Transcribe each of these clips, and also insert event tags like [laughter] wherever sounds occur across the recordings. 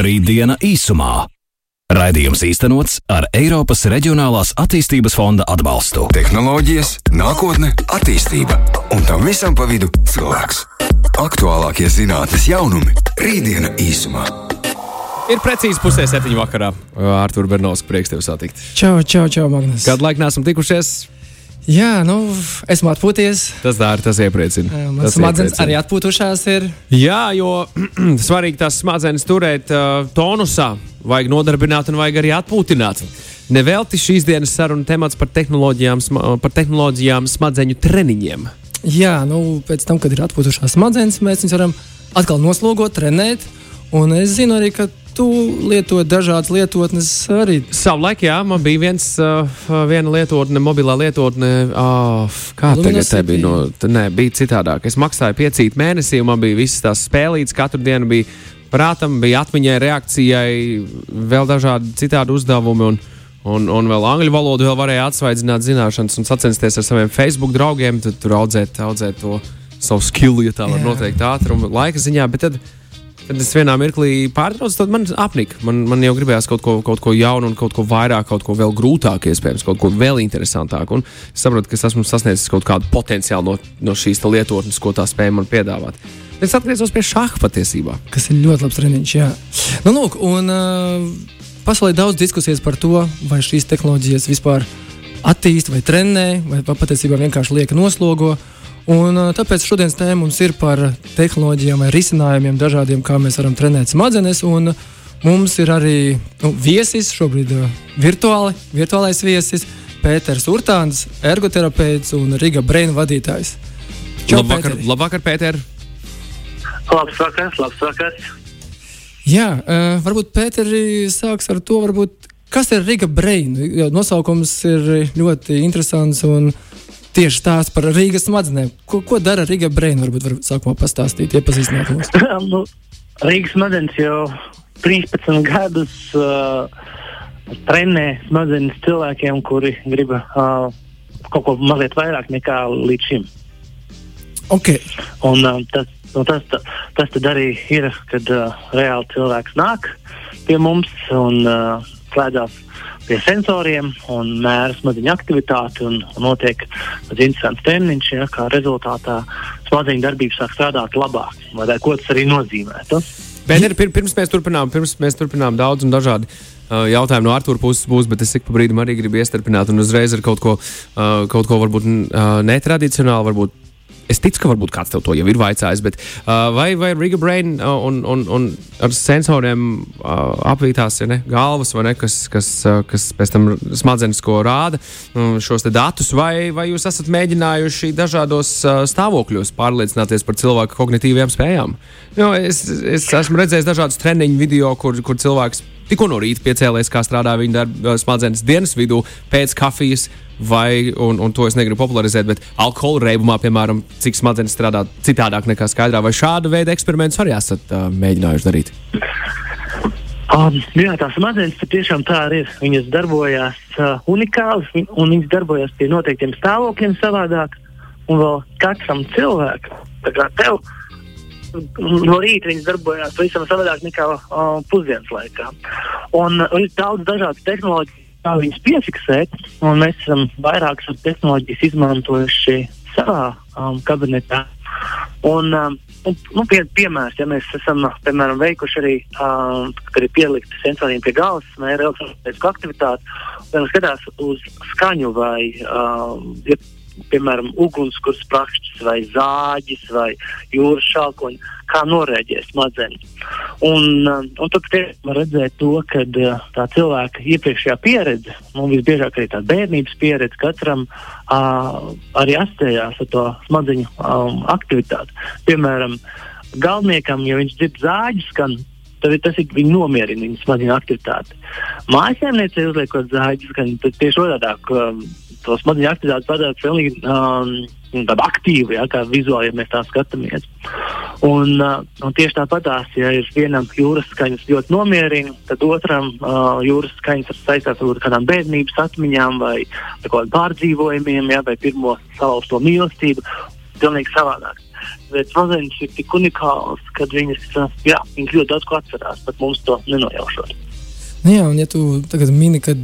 Rītdiena īsumā. Raidījums īstenots ar Eiropas Reģionālās attīstības fonda atbalstu. Tehnoloģijas, nākotne, attīstība un tam visam pa vidu cilvēks. Aktuālākie zinātnes jaunumi - Rītdiena īsumā. Ir precīzi pusē septiņu vakarā. Artur Bernovs, prieks tevi satikt. Čau, čau, čau, Magnus. Kādu laiku neesam tikušies? Jā, nu, esmu atpūties. Tas dara, tas iepriecina. Manas smadzenes arī atpūtušās ir. Jā, jo [clears throat] svarīgi tās smadzenes turēt uh, tonusā. Vajag nodarbināt un vajag arī atpūtināt. Nevelti šīs dienas saruna temats par tehnoloģijām, sma par tehnoloģijām smadzeņu treniņiem. Jā, nu, pēc tam, kad ir atpūtušās smadzenes, mēs viņus varam atkal noslogot, trenēt. Un es zinu arī, ka tu lieto dažādas lietotnes arī. Savulaik, jā, man bija viens, uh, viena lietotne, mobilā lietotne. Oh, kā tagad te bija? No, nē, bija citādāk. Es maksāju piecīt mēnesī, un man bija visas tās spēlītas. Katru dienu bija prātam, bija atmiņai, reakcijai, vēl dažādi citādi uzdevumi. Un, Un, un vēl angļu valodu vēl varēja atsvaidzināt zināšanas un sacensties ar saviem Facebook draugiem. Tad tur audzēt, audzēt to savu skillu, ja tā var noteikt ātrumu, laika ziņā. Bet tad, Kad es vienā mirklī pārtraucu, tad man apnika. Man, man jau gribējās kaut ko, kaut ko jaunu, un kaut ko vairāk, kaut ko vēl grūtāku, iespējams, kaut ko vēl interesantāku. Un es saprotu, ka es esmu sasniedzis kaut kādu potenciālu no, no šīs lietotnes, ko tā spēja man piedāvāt. Es atgriezos pie šāda patiesībā. Kas ir ļoti labs treniņš. Jā. Nu, lūk, un, uh, pasaulē daudz diskusijas par to, vai šīs tehnoloģijas vispār attīstīja vai trenē, vai patiesībā vienkārši lieka noslogo. Un, tāpēc šodienas tēma mums ir par tehnoloģijām risinājumiem, dažādiem, kā mēs varam trenēt smadzenes. Un mums ir arī nu, viesis, šobrīd uh, virtuāli, virtuālais viesis, Pēters Urtāns, ergoterapeits un Riga Braina vadītājs. Čau, labvakar, Pēteri. labvakar, Pēter! Labs vakars, labs vakars! Jā, uh, varbūt Pēteri sāks ar to, varbūt, kas ir Riga Braina. Nosaukums ir ļoti interesants un tieši stāsts par Rīgas smadzenēm. Ko, ko dara Rīga Braina? Varbūt var sākumā pastāstīt, iepazīstināt mūs. [laughs] nu, Rīgas smadzenes jau 13 gadus uh, trenē smadzenes cilvēkiem, kuri grib uh, kaut ko mazliet vairāk nekā līdz šim. Okay. Un, uh, tas, nu, tas, tas, tas tad arī ir, kad uh, reāli cilvēks nāk pie mums un uh, slēdzās pie sensoriem un mēra smadzeņu aktivitāti. Un, un notiek tāds interesants treniņš, ja, kā rezultātā smadzeņu darbība sāk strādāt labāk. Vai ko tas arī nozīmē? Pēter, pirms mēs turpinām, pirms mēs turpinām daudz un dažādi uh, jautājumi no Arthūra puses būs, bet es ik pa brīdim arī gribu iestarpināt un uzreiz ar kaut ko, uh, kaut ko varbūt uh, netradicionālu, varbūt Es ticu, ka varbūt kāds tev to jau ir vaicājis, bet uh, vai, vai Riga Brain uh, un, un, un ar sensoriem uh, apvītās ja ne, galvas, ne, kas, kas, uh, kas pēc tam smadzenes ko rāda uh, šos datus, vai, vai jūs esat mēģinājuši dažādos uh, stāvokļos pārliecināties par cilvēku kognitīvajām spējām? Jo, es, es esmu redzējis dažādus treniņu video, kur, kur cilvēks tikko no rīta piecēlēs, kā strādā viņa darba smadzenes dienas vidū pēc kafijas vai, un, un to es negribu popularizēt, bet alkohola reibumā, piemēram, cik smadzenes strādā citādāk nekā skaidrā, vai šāda veida eksperimentus arī esat uh, mēģinājuši darīt? Um, jā, tās smadzenes patiešām tā arī ir. Viņas darbojas uh, unikāli, un viņas darbojas pie noteiktiem stāvokļiem savādāk. Un vēl katram cilvēkam, kā tev, no rīta viņas darbojas pavisam savādāk nekā uh, pusdienas laikā. Un uh, ir daudz dažādu tehnoloģiju kā viņas piefiksēt. Mēs esam vairākas tehnoloģijas izmantojuši savā um, kabinetā. Un, um, nu, pie, piemērs, ja mēs esam piemēram, veikuši arī, um, kad ir pielikti sensoriem pie galvas, mēra elektronisku aktivitāti, un skatās uz skaņu vai um, ja piemēram, ugunskurs prakšķis vai zāģis vai jūras šākoņi, kā norēģē smadzenes. Un, um, un tad var redzēt to, ka uh, tā cilvēka iepriekšējā pieredze, nu, visbiežāk arī tā bērnības pieredze, katram uh, arī asociējās ar to smadzeņu um, aktivitāti. Piemēram, galveniekam, ja viņš dzird zāģi skan, tad tas ir viņa nomierina viņa smadzeņu aktivitāti. Mājasēmniecei uzliekot zāģi skan, tad tieši otrādāk. Um, to smadzeņu aktivitāti padara pilnīgi um, tādu aktīvu, ja, kā vizuāli, ja mēs tā skatāmies. Un, uh, un tieši tāpatās, ja ir vienam jūras skaņas ļoti nomierina, tad otram uh, jūras skaņas ir saistītas ar kādām bērnības atmiņām vai kādiem pārdzīvojumiem, ja, vai pirmo salauzto mīlestību. Pilnīgi savādāk. Bet smadzenes ir tik unikālas, ka viņas, jā, viņas ļoti daudz ko atcerās, pat mums to nenojaušot. Nu jā, un ja tu tagad mini, ka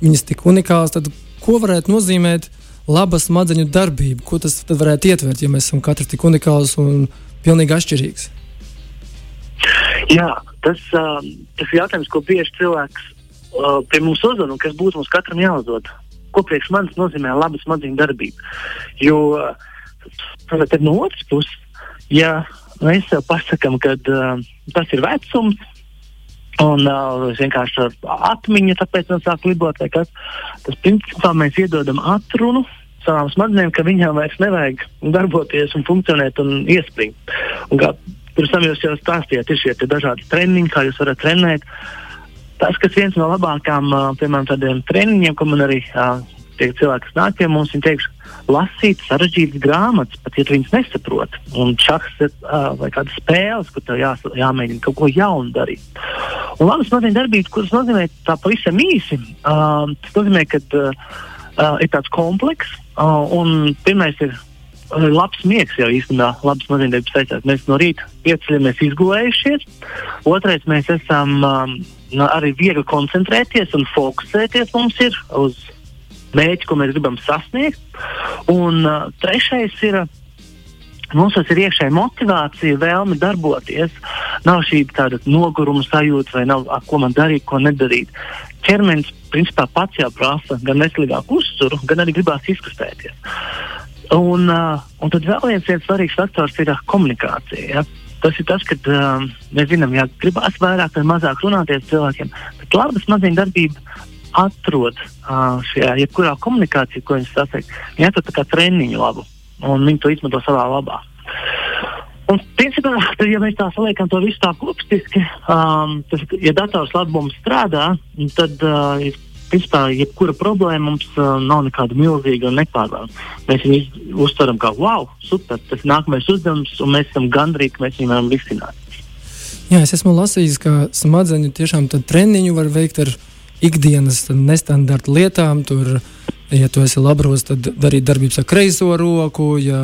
viņas tik unikālas, tad ko varētu nozīmēt laba smadzeņu darbība? Ko tas varētu ietvert, ja mēs esam katrs tik unikāls un pilnīgi atšķirīgs? Jā, tas, uh, tas ir jautājums, ko bieži cilvēks uh, pie mums uzdod, un kas būtu mums katram jāuzdod. Ko priekš manis nozīmē laba smadzeņu darbība? Jo uh, no otras puses, ja mēs sev pasakām, ka uh, tas ir vecums, un uh, vienkārši atmiņa, tāpēc man sāk lidot, kas, tas principā mēs iedodam atrunu savām smadzenēm, ka viņām vairs nevajag darboties un funkcionēt un iespringt. Un kā pirms tam jūs jau stāstījāt, ir šie dažādi treniņi, kā jūs varat trenēt. Tas, kas viens no labākajiem, piemēram, tādiem treniņiem, ko man arī tie cilvēki, kas nāk pie mums, viņi teiks, lasīt sarežģītas grāmatas, pat ja viņas nesaprot. Un šachs ir uh, vai kādas spēles, kur tev jā, jāmēģina kaut ko jaunu darīt. Labas smadzeņu darbības, kuras nozīmē tā pavisam īsi, uh, tas nozīmē, ka uh, uh, ir tāds komplekss, uh, un pirmais ir labs miegs jau īstenībā, labs smadzeņdarbs saistās. Mēs no rīta pieceļamies izgulējušies. Otrais, mēs esam um, arī viegli koncentrēties un fokusēties mums ir uz mērķi, ko mēs gribam sasniegt. Un uh, trešais ir. Mums tas ir iekšēja motivācija, vēlme darboties. Nav šī tāda noguruma sajūta, vai nav, ko man darīt, ko nedarīt. Cermenis principā pats jau prasa gan veselīgāku uzturu, gan arī gribās izkustēties. Un, uh, un tad vēl viens, viens svarīgs faktors ir uh, komunikācija. Ja? Tas ir tas, ka uh, mēs zinām, ja gribās vairāk vai mazāk runāties cilvēkiem, tad laba smadzeņu darbība atrod uh, šajā jebkurā komunikācijā, ko viņi sasniedz. Viņi atrod kā treniņu labu, un viņi to izmanto savā labā. Un, principā, tad, ja mēs tā saliekam to visu tā kopstiski, um, tas, ja dators labi mums strādā, tad uh, principā, jebkura problēma mums uh, nav nekāda milzīga un nepārvarama. Mēs viņu uztveram kā wow, super, tas ir nākamais uzdevums, un mēs esam gandrīz, ka mēs viņu varam risināt. Jā, es esmu lasījis, ka smadzeņu tiešām treniņu var veikt ar ikdienas nestandarta lietām. Tur, ja tu esi labros, tad darīt darbības ar kreiso roku. Ja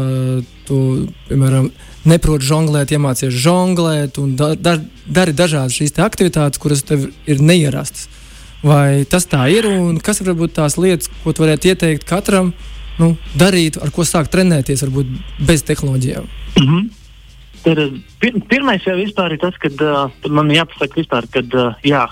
tu, piemēram, neproti žonglēt, iemācies žonglēt un da, da, dari dažādas šīs aktivitātes, kuras tev ir neierastas. Vai tas tā ir un kas var būt tās lietas, ko tu varētu ieteikt katram nu, darīt, ar ko sākt trenēties, varbūt bez tehnoloģijām? Mm -hmm. Tad, pir, pirmais jau ir tas, ka uh, man jāpasaka, vispār, kad, uh, jā,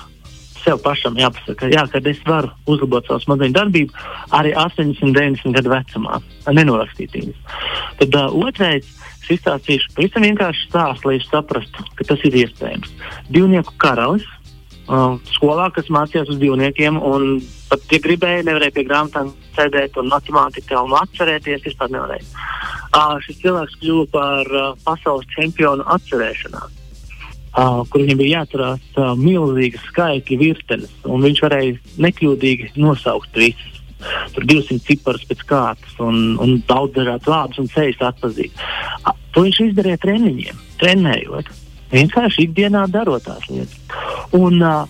sev pašam jāpasaka, jā, ka es varu uzlabot savu smadzeņu darbību arī 80, 90 gadu vecumā, nenorakstīt viņus. Tad uh, otrais, es izstāstīšu pavisam vienkārši stāstu, lai saprastu, ka tas ir iespējams. Divnieku karalis uh, skolā, kas mācījās uz divniekiem. Pat, ja gribēja, nevarēja pie grāmatām sēdēt un matemātikā un atcerēties, vispār nevarēja. Uh, šis cilvēks kļuva par uh, pasaules čempionu atcerēšanā. Uh, kur viņam bija jāatcerās uh, milzīgas skaitļu virtenes, un viņš varēja nekļūdīgi nosaukt visus. Tur 200 ciparus pēc kārtas, un, un daudz dažādu vārdus un ceļus atpazīt. Uh, to viņš izdarīja treniņiem, trenējot. Vienkārši ikdienā darot tās lietas. Un uh,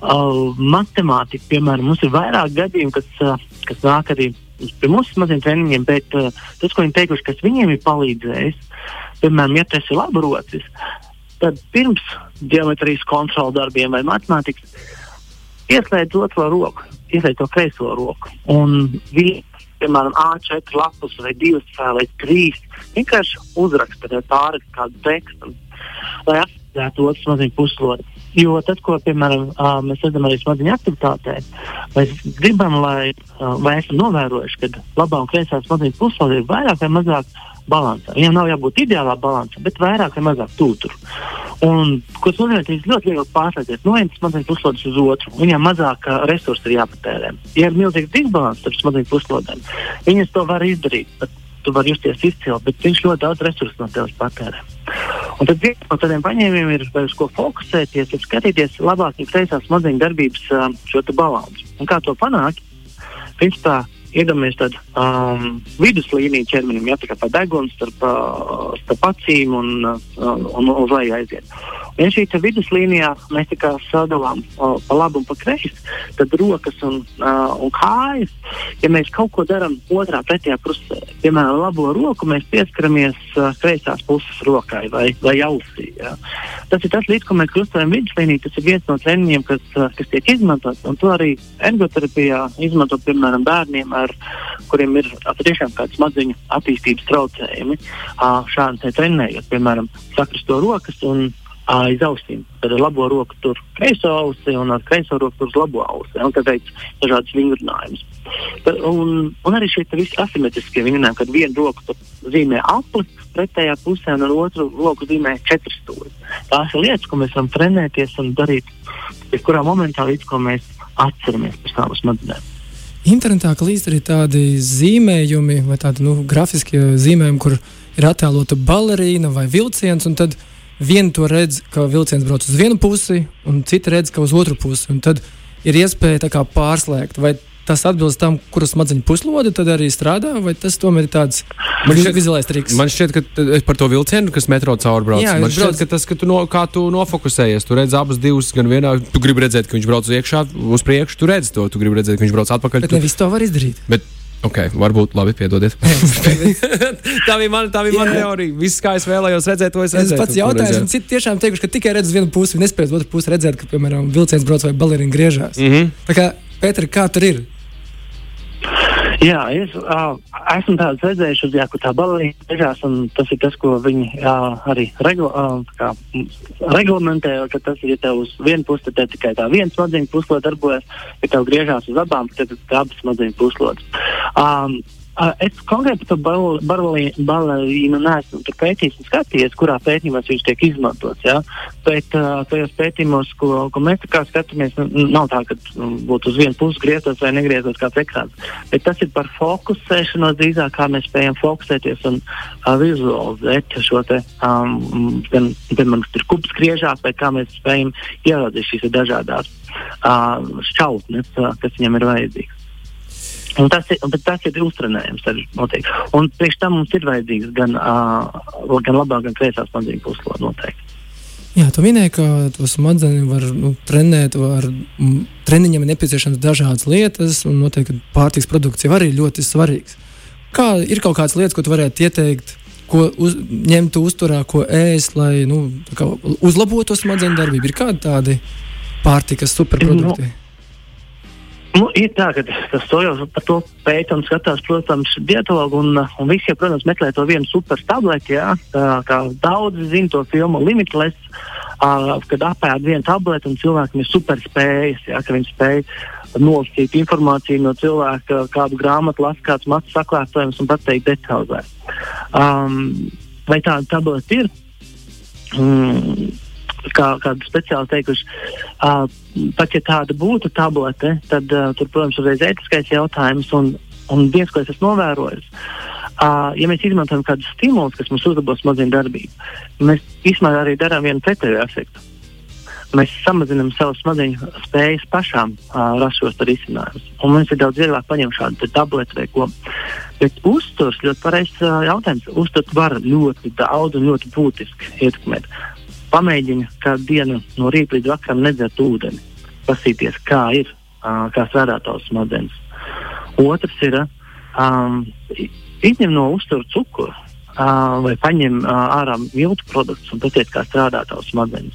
uh, matemātika, piemēram, mums ir vairāk gadījumu, kas, uh, kas nāk arī pie mums maziem treniņiem, bet uh, tas, ko viņi teikuši, kas viņiem ir palīdzējis, piemēram, ja tas ir labrocis, tad pirms geometrijas kontrolu darbiem vai matemātikas ieslēdz otro roku, ieslēdz to kreiso roku. Un viņi, piemēram, A4 lapus vai 2 vai 3 vienkārši uzraksta pāri kādu tekstu lai aktivizētu otru smadzeņu puslodi. Jo tad, ko piemēram, mēs redzam arī smadzeņu aktivitātē, mēs gribam, lai, vai esam novērojuši, ka labā un kreisā smadzeņu puslode ir vairāk vai mazāk balansā. Viņam nav jābūt ideālā balansā, bet vairāk vai mazāk tūtur. Un, ko tas nozīmē, tas ļoti viegli pārslēgties no vienas smadzeņu puslodes uz otru. Viņam mazāk resursi ir jāpatērē. Ja ir milzīgs disbalans starp smadzeņu puslodēm, viņas to var izdarīt. Tu vari justies izcili, bet viņš ļoti daudz resursu no tevis patērē. Un tad viens no tādiem paņēmieniem ir, uz ko fokusēties, ir skatīties labāk un kreisās smadzeņu darbības šo balansu. Un kā to panākt? Principā iedomājamies tādu um, viduslīniju ķermenim, ja tā kā pa degunu starp, uh, starp acīm un, uh, un uz leju aiziet. Ja šī viduslīnijā mēs sadalām uh, pa labi un pa kreisi, tad rokas un, uh, un kājas, ja mēs kaut ko darām otrā pretējā pusē, piemēram, labo roku, mēs pieskaramies uh, kreisās puses rokai vai, vai ausī. Ja. Tas ir tas, līdz ko mēs krustojam viduslīniju. Tas ir viens no treniņiem, kas, uh, kas tiek izmantots. Un to arī ergoterapijā izmanto piemēram bērniem, ar kuriem ir patiešām kādi smadziņu attīstības traucējumi. Uh, šādi trenējot, piemēram, sakristo rokas un aiz ausīm. Tad ar labo roku tur kreiso ausi un ar kreiso roku tur uz labo ausi. Un tad veids dažādas vingrinājumus. Un, un arī šie visi asimetriskie vingrinājumi, kad viena roka zīmē apli pretējā pusē un ar otru roku zīmē četras stūri. Tās ir lietas, ko mēs varam trenēties un darīt jebkurā momentā, līdz ko mēs atceramies par savām smadzenēm. Internetā klīst arī tādi zīmējumi, vai tādi nu, grafiskie zīmējumi, kur ir attēlota balerīna vai vilciens, un tad viena to redz, ka vilciens brauc uz vienu pusi, un cita redz, ka uz otru pusi. Tad ir iespēja pārslēgt. Vai tas atbilst tam, kuras smadzeņu puslode tad arī strādā, vai tas tomēr ir tāds vizuālais triks? Man šķiet, ka par to vilcienu, kas metro caurbrauc, Jā, man šķiet, brauc... ka tas, ka tu, no, kā tu nofokusējies, tu redz abas divas, gan vienā, tu gribi redzēt, ka viņš brauc uz iekšā, uz priekšu, tu redz to, tu gribi redzēt, ka viņš brauc atpakaļ. Bet tu... nevis to var izdarīt. Bet Ok, varbūt labi, piedodiet. [laughs] tā bija mana, tā bija mana teorija. Viss, kā es vēlējos redzēt, to es redzēju. Tas pats jautājums, un citi tiešām teikuši, ka tikai redz vienu pusi, nespēj otru pusi redzēt, ka, piemēram, vilciens brauc vai balerīna griežās. Mm -hmm. Pēter, kā tur ir? Jā, es uh, esmu tādu redzējuši, jā, kur tā balīga beigās, un tas ir tas, ko viņi jā, arī regla, uh, kā, reglamentē, ka tas ir, ja tev uz vienu pusi, tad te tikai tā viena smadzeņu puslode darbojas, ja tev griežās uz abām, tad abas smadzeņu puslodes. Um, Es konkrēti par balerīnu neesmu pētījis un skatījies, kurā pētījumā viņš tiek izmantots. Ja? Bet uh, tajos pētījumos, ko, ko mēs skatāmies, nav tā, ka būtu uz vienu pusi grieztos vai negrieztos kāds ekrāns. Bet tas ir par fokusēšanos drīzāk, kā mēs spējam fokusēties un uh, vizualizēt šo te, um, gan, piemēram, ir kups griežās, vai kā mēs spējam ieraudzīt šīs dažādās uh, šķautnes, uh, kas viņam ir vajadzīgas. Un tas ir, tas ir uztrenējums. Un priekš tam mums ir vajadzīgs gan, uh, gan labā, gan kreisā smadzeņu puslode noteikti. Jā, tu minēji, ka to smadzenes var nu, trenēt, var, m, treniņam ir nepieciešamas dažādas lietas, un noteikti pārtiks produkts jau arī ļoti svarīgs. Kā ir kaut kādas lietas, ko tu varētu ieteikt, ko uz, ņemt uzturā, ko ēst, lai nu, uzlabotu smadzeņu darbību? Ir kādi tādi pārtikas superprodukti? Nu, Nu, ir tā, ka tas to jau par to pēta un skatās, protams, dietologi un, un visi, protams, meklē to vienu super tableti. Jā, tā, kā daudzi zina to filmu Limitless, uh, kad apēd vienu tableti un cilvēkam ir super spējas, jā, ka viņi spēj nolasīt informāciju no cilvēka, kādu grāmatu lasa, kāds matu saklēsojums un pateikt detalizēt. Um, vai tāda tableta ir? Mm, kā kādi speciāli teikuši, uh, pat ja tāda būtu tablete, tad uh, tur, protams, ir ētiskais jautājums. Un, un viens, ko es esmu novērojis, uh, ja mēs izmantojam kādus stimulus, kas mums uzlabo smadzeņu darbību, mēs īstenībā arī darām vienu pretēju efektu. Mēs samazinām savu smadzeņu spējas pašām uh, rast šos risinājumus. Mums ir daudz vieglāk paņemt šādu tableti vai ko. Bet uzturs ļoti pareizs uh, jautājums. Uzturs var ļoti daudz un ļoti būtiski ietekmēt pamēģini kādu dienu no rīta līdz vakaram nedzert ūdeni, pasīties, kā ir, uh, kā strādā tavs smadzenes. Otrs ir um, izņem no uzturu cukuru. Uh, vai paņem uh, ārā miltu produktus un paties, kā strādā tavs smadzenes.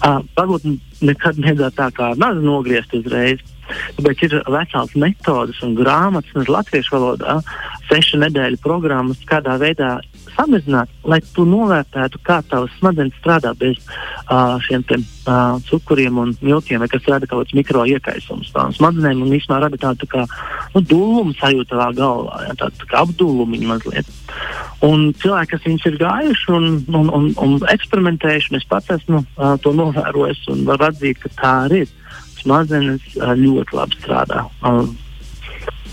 Uh, varbūt nekad nedara tā kā maz nogriezt uzreiz, bet ir vesels metodas un grāmatas, un latviešu valodā sešu nedēļu programmas, kādā veidā samazināt, lai tu novērtētu, kā tavs smadzenes strādā bez uh, šiem te, uh, cukuriem un miltiem, kas rada kaut kāds mikro iekaisums tām smadzenēm un īstenībā rada tādu tā kā nu, dūlumu sajūtu tavā galvā, ja, tādu tā kā apdūlumu mazliet. Un cilvēki, kas viņus ir gājuši un, un, un, un eksperimentējuši, es pats esmu uh, to novērojis un varu atzīt, ka tā arī ir. Smadzenes uh, ļoti labi strādā. Uh,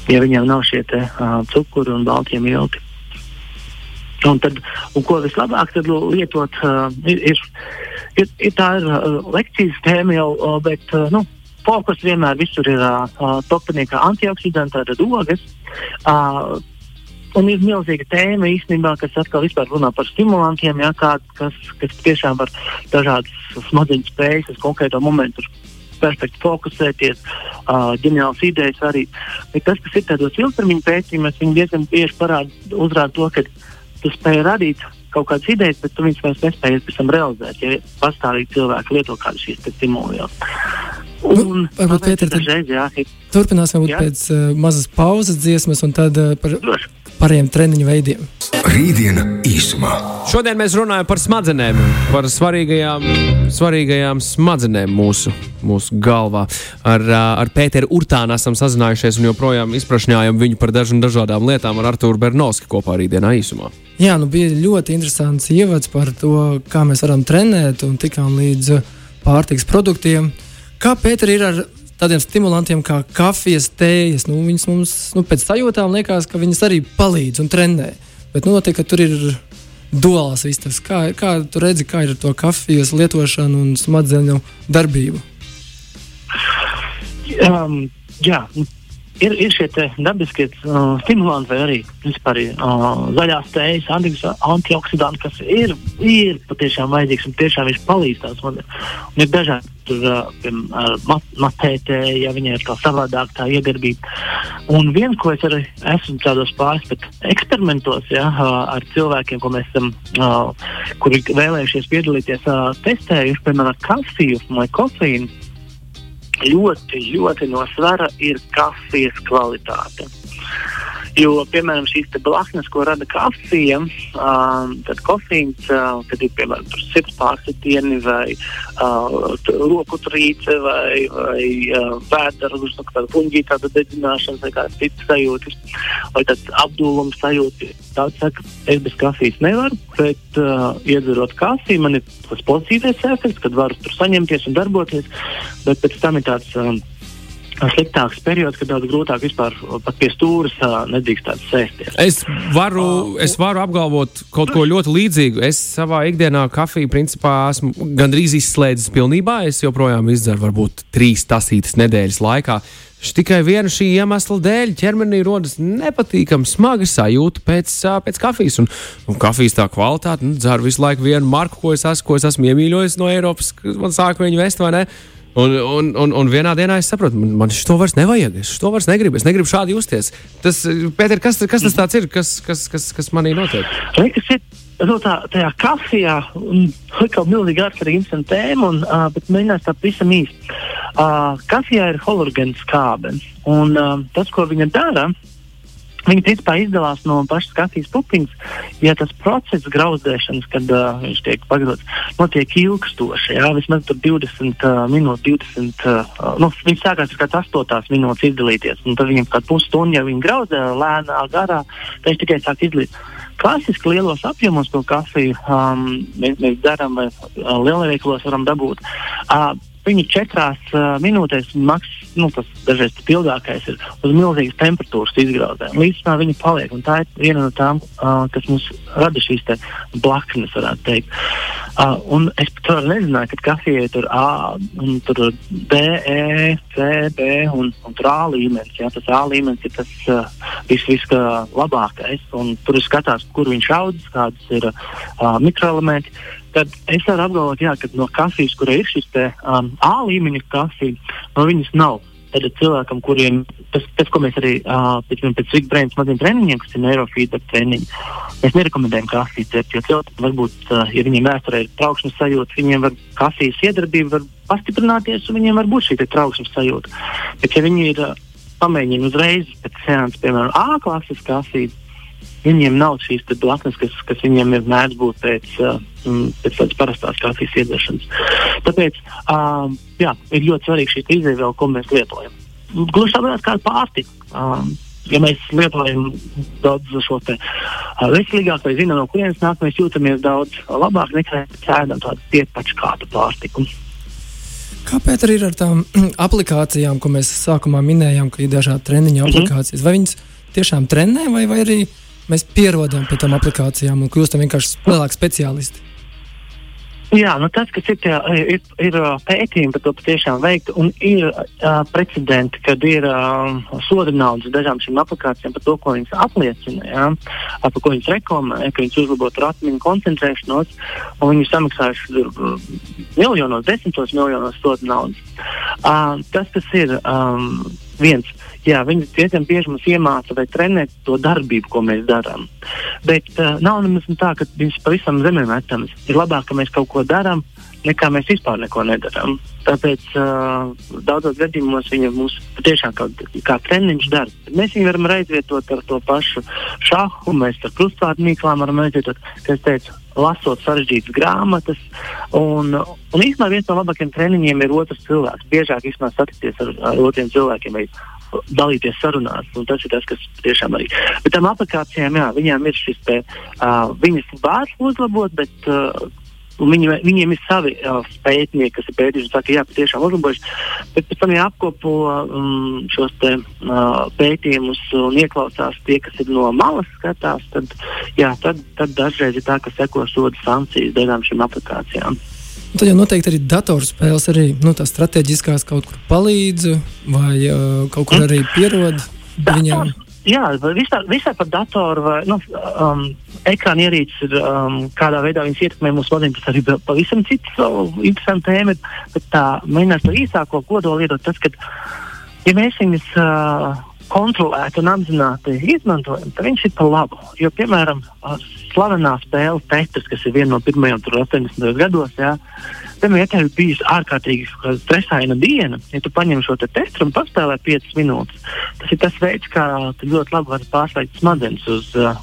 ja viņiem nav šie te, uh, cukuri un baltie milti. Un, tad, un ko vislabāk lietot, uh, ir, ir, ir, tā ir uh, lekcijas tēma jau, uh, bet uh, nu, fokus vienmēr visur ir uh, topinīkā antioksidanti, tātad ogas. Uh, Un ir milzīga tēma īstenībā, kas atkal runā par stimulantiem, ja, kā, kas, kas tiešām var dažādas smadzeņu spējas uz konkrēto momentu perfekti fokusēties, uh, ģeniāls idejas arī. Bet tas, kas ir tādos ilgtermiņa pētījumos, viņi diezgan bieži parāda, uzrāda to, ka tu spēj radīt kaut kādas idejas, bet tu viņus vairs nespēji pēc tam realizēt, ja pastāvīgi cilvēki lieto kādu šīs stimulus. Nu, varbūt Pēter, dažreiz, jā, turpināsim jā. pēc uh, mazas pauzes dziesmas un tad uh, par Droši. Pārējiem treniņu veidiem. Rītdiena īsumā. Šodien mēs runājam par smadzenēm, par svarīgajām, svarīgajām smadzenēm mūsu, mūsu galvā. Ar, ar Pēteru Urtānu esam sazinājušies un joprojām izprašņājam viņu par dažu dažādām lietām ar Artūru Bernovski kopā rītdienā īsumā. Jā, nu bija ļoti interesants ievads par to, kā mēs varam trenēt un tikām līdz pārtiks produktiem. Kā Pēter ir ar tādiem stimulantiem kā kafijas, tējas? Nu, viņas mums nu, pēc sajūtām liekas, ka viņas arī palīdz un trenē. Bet nu, notiek, ka tur ir duāls vistas. Kā, kā tu redzi, kā ir ar to kafijas lietošanu un smadzeņu darbību? Um, jā, ir, ir šie dabiskie uh, stimulanti, vai arī vispār, uh, zaļās tējas, antioksidanti, kas ir, ir patiešām vajadzīgs un tiešām viņš palīdz tās. Un, ir dažādi tur, uh, piemēram, mat, matētē, ja viņai ir tā savādāk tā iedarbība. Un viens, ko es arī esmu tādos pāris eksperimentos ja, uh, ar cilvēkiem, ko mēs esam, uh, kuri vēlējušies piedalīties, uh, testējuši, piemēram, kafiju vai kofīnu ļoti, ļoti no svara ir kafijas kvalitāte. Jo, piemēram, šīs blaknes, ko rada kafija, um, tad kofīns, uh, tad ir piemēram sirds pārsitieni vai uh, roku trīce vai, vai uh, vēdera, nu, tāda puņģīta, tāda dedzināšana vai kādas citas sajūtas, vai tāds apdulums sajūta. Tāds saka, es bez kafijas nevaru, bet uh, iedzerot kafiju, man ir tas pozitīvais efekts, kad varu tur saņemties un darboties, bet pēc tam ir tāds. Um, sliktāks periods, kad daudz grūtāk vispār pat pie stūres nedrīkst sēsties. Es varu, es varu apgalvot kaut ko ļoti līdzīgu. Es savā ikdienā kafiju principā esmu gandrīz izslēdzis pilnībā. Es joprojām izdzeru varbūt trīs tasītas nedēļas laikā. Tikai viena šī iemesla dēļ ķermenī rodas nepatīkama, smaga sajūta pēc, pēc kafijas. Un, un kafijas tā kvalitāte, nu, dzeru visu laiku vienu marku, ko es, esmu, ko es esmu iemīļojis no Eiropas, man sāk viņu vest, vai ne? Un, un, un, un vienā dienā es saprotu, man, man šo vairs nevajag, es to vairs negribu. Es negribu šādi justies. Tas, Pēter, kas, kas tas ir, kas, kas, kas, kas manī notiek? Liekas, ir no tā, tajā kafijā, likām milzīgi ārkārtīgi interesanta tēma, un, uh, bet mēģinās tā pavisam īsti. Uh, kafijā ir hologrāns kābens, un uh, tas, ko viņa dara, Viņi principā izdalās no pašas kafijas pupiņas, ja tas process grauzdēšanas, kad uh, viņš tiek pagrots, notiek ilgstoši. Jā, vismaz 20 uh, minūtes, 20. Uh, nu, viņš sākās ar kāds 8 minūtes izdalīties, un tad viņam kādu pusstundu jau viņa grauzdē lēnā garā, tad viņš tikai sāk izdalīt. Klasiski lielos apjomos to kafiju um, mēs, mēs darām, vai uh, lielveikalos varam dabūt. Uh, Viņi četrās uh, minūtēs maksā, nu, tas dažreiz tas ilgākais ir uz milzīgas temperatūras izgrauzē. Līdz tam viņi paliek. Tā ir viena no tām, uh, kas mums rada šīs blaknes, varētu teikt. Uh, es pat vēl nezināju, ka kafijai tur A, un tur D, E, C, B un, un tur A līmenis. Jā, tas A līmenis ir tas uh, vis, vislabākais. Tur ir skatās, kur viņš audzes, kādas ir uh, mikroelementi tad es varu apgalvot, jā, ka no kafijas, kurai ir šis te, um, A līmeņa kafija, no viņas nav. Tad cilvēkam, kuriem tas, tas ko mēs arī uh, pēc, pēc Big Brain maziem treniņiem, kas ir neirofeedback treniņi, mēs nerekomendējam kafiju dzert. Jo cilvēki varbūt, uh, ja viņiem vēsturē ir trauksmes sajūta, viņiem var kafijas iedarbība var pastiprināties un viņiem var būt šī trauksmes sajūta. Bet ja viņi ir uh, pamēģinājuši uzreiz pēc seanses, piemēram, A klases kafiju, Viņiem nav šīs blaknes, kas, kas viņiem ir mēdz būt pēc, uh, pēc tādas parastās kafijas iedzeršanas. Tāpēc um, jā, ir ļoti svarīgi šī izēviela, ko mēs lietojam. Gluži tāpat kā pārtika. Um, ja mēs lietojam daudz šo te uh, veselīgāku, vai zinām, no kurienes nāk, mēs jūtamies daudz labāk nekā ēdam tādu pietpačkātu pārtiku. Kāpēc arī ar tām [clears throat] aplikācijām, ko mēs sākumā minējām, ka ir dažādi treniņu mhm. aplikācijas, mm -hmm. vai viņas tiešām trenē, vai, vai arī mēs pierodam pie tām aplikācijām un kļūstam vienkārši lielāki speciālisti? Jā, nu tas, kas ir, tie, ir, ir pētījumi par to patiešām veikti, un ir uh, precedenti, kad ir uh, soda naudas dažām šīm aplikācijām par to, ko viņas apliecina, jā, par ko viņas reklamē, ka viņas uzlabot atmiņu koncentrēšanos, un viņi samaksājuši miljonos, desmitos miljonos soda naudas. Uh, tas, kas ir um, viens jā, viņi diezgan bieži mums iemāca vai trenē to darbību, ko mēs darām. Bet uh, nav nemaz tā, ka viņas pavisam zemē metamas. Ir labāk, ka mēs kaut ko darām, nekā mēs vispār neko nedarām. Tāpēc uh, daudzos gadījumos viņa mums patiešām kā, kā treniņš dara. Mēs viņu varam aizvietot ar to pašu šāhu, mēs ar krustvārdu mīklām varam aizvietot, kā es teicu, lasot sarežģītas grāmatas. Un, un īstenībā viens no labākajiem treniņiem ir otrs cilvēks. Biežāk satikties ar, ar otriem cilvēkiem vai dalīties sarunās. Tas ir tas, kas tiešām arī. Bet tam aplikācijām, jā, viņām ir šis te, uh, viņas var uzlabot, bet uh, Viņi, viņiem ir savi uh, pētnieki, kas ir pētījuši, ka jā, patiešām uzlabojas. Bet pēc tam jāapkopo um, šos te, uh, pētījumus un ieklausās tie, kas ir no malas skatās. Tad, jā, tad, tad dažreiz ir tā, ka seko soda sankcijas dažām šīm aplikācijām. Tad jau noteikti arī datorspēles, arī nu, tās strateģiskās kaut kur palīdz, vai uh, kaut kur arī pierod viņam. Jā, visā, visā par datoru vai nu, um, ekrāna ierīces, um, kādā veidā viņas ietekmē mūsu smadzenes, tas arī pavisam cits uh, interesants tēma. Bet tā mēģinās to īsāko kodolu iedot tas, ka, ja mēs viņus uh, kontrolēti un apzināti izmantojam, tad viņš ir par labu. Jo, piemēram, slavenā spēle Tetris, kas ir viena no pirmajām 80. gados, jā, tam ir bijusi ārkārtīgi stresaina diena. Ja tu paņem šo te tetru un paspēlē 5 minūtes, tas ir tas veids, kā ļoti labi vari pārslēgt smadzenes uz uh,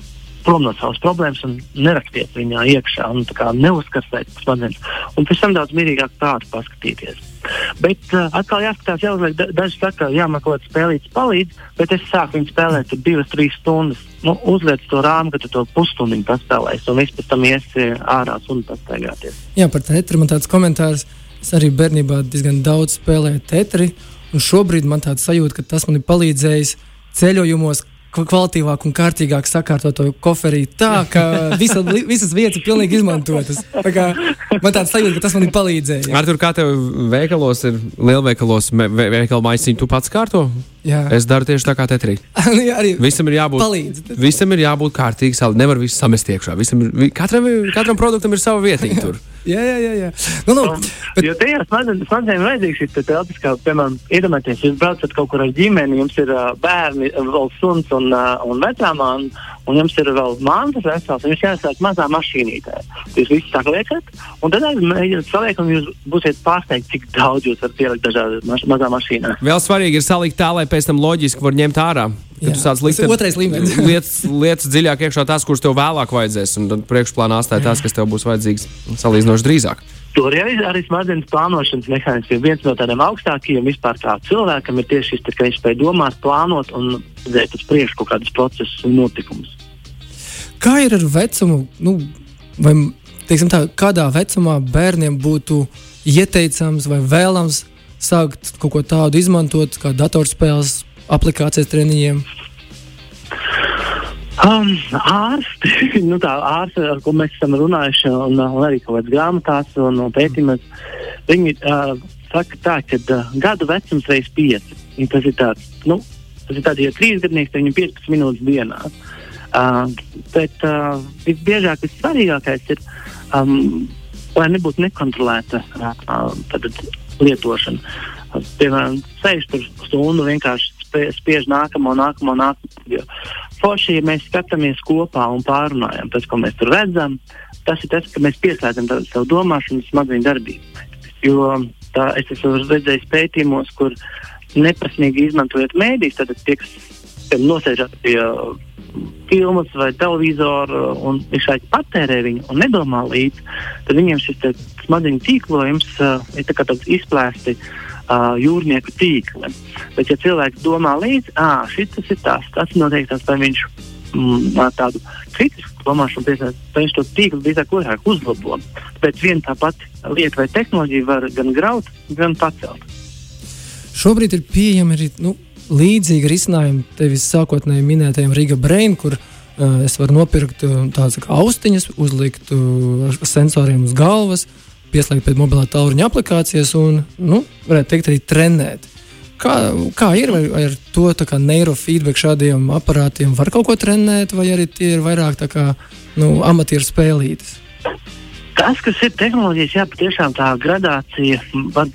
prom no savas problēmas un nerakstiet viņā iekšā un neuzskatīt smadzenes. Un pēc tam daudz mierīgāk tādu paskatīties. Bet uh, atkal jāskatās, jāuzliek, daži saka, jā, man kaut kāds spēlīts palīdz, bet es sāku viņu spēlēt divas, trīs stundas. Nu, uzliec to rāmu, ka tu to pusstundu paspēlēsi, un viss pēc tam iesi ārā un pastaigāties. Jā, par tetri man tāds komentārs. Es arī bērnībā diezgan daudz spēlēju tetri, un šobrīd man tāds sajūta, ka tas man ir palīdzējis ceļojumos, kvalitīvāk un kārtīgāk sakārtot to koferī tā, ka [laughs] visa, visas vietas ir pilnīgi izmantotas. Tā kā, man tāds sajūta, ka tas man ir palīdzējis. Ar tur kā tev veikalos ir lielveikalos, ve veikalu maisiņu tu pats kārto? Jā. Es daru tieši tā kā tetrī. [laughs] jā, arī visam ir jābūt, palīdz. visam ir jābūt kārtīgi. Nevar visu samest iekšā. Visam, katram, katram produktam ir sava vietiņa tur. [laughs] jā, jā, jā. jā. Nu, nu, bet... Jo tajā smadzenēm vajadzīgs šis telpas, kā, piemēram, iedomājieties, jūs braucat kaut kur ar ģimeni, jums ir uh, bērni, vēl suns un, uh, un vecāmā. Un, un jums ir vēl mantas vesels, un jūs jāsāk mazā mašīnītē. Jūs visi saliekat, un tad mēģināt saliekt, un jūs būsiet pārsteigti, cik daudz jūs varat ielikt dažādā maš mazā mašīnā. Vēl svarīgi ir salikt tā, lai pēc tam loģiski var ņemt ārā. Kad tu sāc likt otrais līmenis. [laughs] lietas, lietas dziļāk iekšā tās, kuras tev vēlāk vajadzēs, un tad priekšplānā atstāj tās, kas tev būs vajadzīgas salīdzinoši drīzāk. Tur arī, arī smadzenes plānošanas mehānisms. Viens no tādiem augstākajiem vispār kā cilvēkam ir tieši šis, ka viņš spēj domāt, plānot un redzēt uz priekšu kaut kādus procesus un notikumus. Kā ir ar vecumu? Nu, vai, tā, kādā vecumā bērniem būtu ieteicams vai vēlams sākt kaut ko tādu izmantot, kā datorspēles, aplikācijas treniņiem? Um, ārsti, [laughs] nu tā, ārsti, ar ko mēs esam runājuši, un, un arī kaut kādas grāmatās un, pētījumos, viņi uh, saka, tā, ka uh, gadu vecums reizes pieci. Tas ir tāds, nu, tas ir tāds, ja trīs gadnieks, tad viņam 15 minūtes dienā. Uh, bet uh, visbiežāk vissvarīgākais ir, um, lai nebūtu nekontrolēta uh, lietošana. Uh, piemēram, sēž tur stundu vienkārši spiež nākamo, nākamo, nākamo. Forši, ja mēs skatāmies kopā un pārunājam tas, ko mēs tur redzam, tas ir tas, ka mēs pieslēdzam savu domāšanu, smadzeņu darbību. Jo tā, es esmu redzējis pētījumos, kur neprasmīgi izmantojot mēdīs, tad tie, kas nosēžat pie filmas vai televizoru un viņš patērē viņu un nedomā līdzi, tad viņiem šis smadzeņu tīklojums uh, ir tā tāds izplēsti uh, jūrnieku tīkli. Bet, ja cilvēks domā līdzi, ah, šis ir tas, tas noteikti tas, vai viņš mm, tādu kritisku domāšanu tad viņš to tīklu drīzāk otrāk uzlabo. Bet viena tā pati lieta vai tehnoloģija var gan graut, gan pacelt. Šobrīd ir pieejami arī nu, līdzīgi risinājumi tevis sākotnēji minētajam Riga Brain, kur uh, es varu nopirkt uh, tādas kā austiņas, uzlikt uh, sensoriem uz galvas, pieslēgt pie mobilā tālruņa aplikācijas un, nu, varētu teikt, arī trenēt. Kā, kā ir vai, ar to neirofeedback šādiem aparātiem? Var kaut ko trenēt, vai arī tie ir vairāk kā nu, amatieru spēlītes? Tas, kas ir tehnoloģijas, jā, patiešām tā gradācija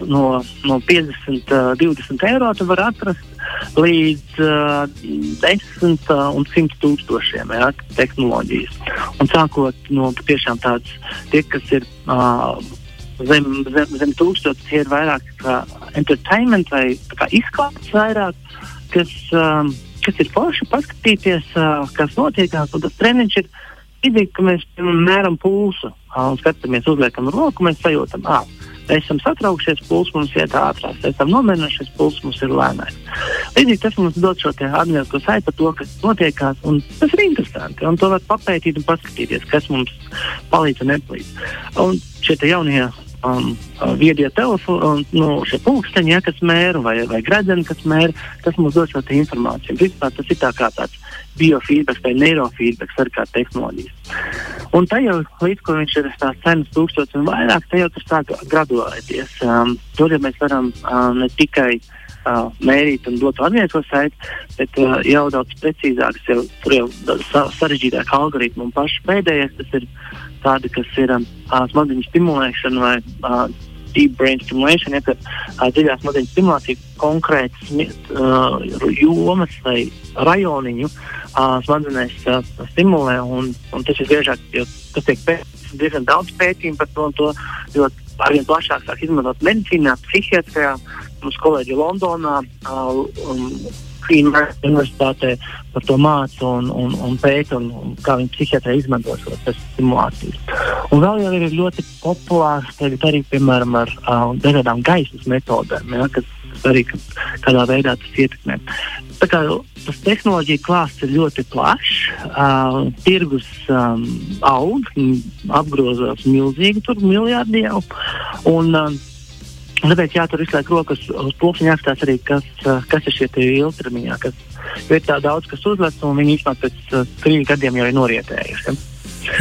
no, no 50, uh, 20 eiro tu var atrast līdz uh, 10 uh, un 100 tūkstošiem jā, tehnoloģijas. Un sākot no patiešām tādas, tie, kas ir uh, zem, zem, zem tūkstotis, tie ir vairāk kā entertainment vai izklāsts vairāk, kas, um, kas ir forši paskatīties, uh, kas notiekās. Un tas treniņš ir līdzīgi, ka mēs mēram pulsu un skatāmies, uzliekam roku, mēs sajūtam, mēs esam satraukšies, pulss mums iet ātrāk, esam nomierinājušies, pulss mums ir lēnāks. Līdzīgi tas mums dod šo atgādinājumu saiti par to, kas notiekās, un tas ir interesanti. Un to var papētīt un paskatīties, kas mums palīdz un nepalīdz. Un šie jaunie um, viedie telefoni, nu, šie pulksteņi, ja, kas mēra, vai, vai gredzeni, kas mēra, tas mums dod šo informāciju. Vispār tas ir tā kā tāds biofeedback vai neirofeedback ar kā tehnoloģijas. Un jau līdz ko viņš ir tās cenas tūkstotis un vairāk, jau tas sāk graduēties. Um, tur ja mēs varam um, ne tikai uh, mērīt un dot atvieglo saiti, bet uh, jau daudz precīzāk, jau, tur jau sarežģītāk algoritmi un paši pēdējais tas ir tādi, kas ir uh, smadzeņu stimulēšana vai uh, deep brain stimulation, ja, kad uh, dziļā smadzeņu stimulācija konkrētas uh, jomas vai rajoniņu uh, smadzenēs uh, stimulē. Un, un tas ir biežāk, jo tas tiek pētīts diezgan daudz pētījumu par to, to jo arvien plašāk sāk izmantot medicīnā, psihiatrijā. Mums kolēģi Londonā uh, um, Queen's Universitātē par to māca un, un, un pēta, un, un kā viņi psihiatrē izmanto šo stimulāciju. Un vēl jau ir ļoti populārs tagad arī, piemēram, ar uh, dažādām gaismas metodēm, ja, kas arī kādā veidā tas ietekmē. Tā kā tas tehnoloģija klāsts ir ļoti plašs, uh, tirgus um, aug, apgrozās milzīgi, tur miljardi jau. Un, uh, Tāpēc jātur visu laiku rokas uz pulksteņa, jāskatās arī, kas, eh, kas ir šie ilgtermiņā. Kas, ir tā daudz, kas uzlec, un viņi īstenībā pēc uh, trīs gadiem jau ir norietējuši.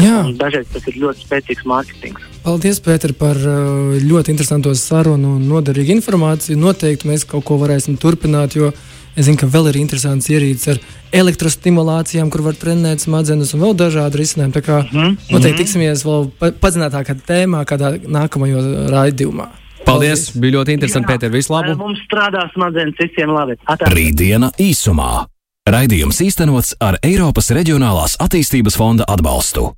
Ja? Dažreiz tas ir ļoti spēcīgs mārketings. Paldies, Pēter, par eh, ļoti interesantu sarunu un noderīgu informāciju. Noteikti mēs kaut ko varēsim turpināt, jo es zinu, ka vēl ir interesants ierīces ar elektrostimulācijām, kur var trenēt smadzenes un vēl dažādi risinājumi. Tā kā mm -hmm. noteikti mhm. tiksimies vēl padziļinātākā tēmā, kādā nākamajā raidījumā. Paldies! Paldies. Bija ļoti interesanti, Pēter. Visu labu! Mums strādā smadzenes visiem labi. Atā. Rītdiena īsumā. Raidījums īstenots ar Eiropas Reģionālās attīstības fonda atbalstu.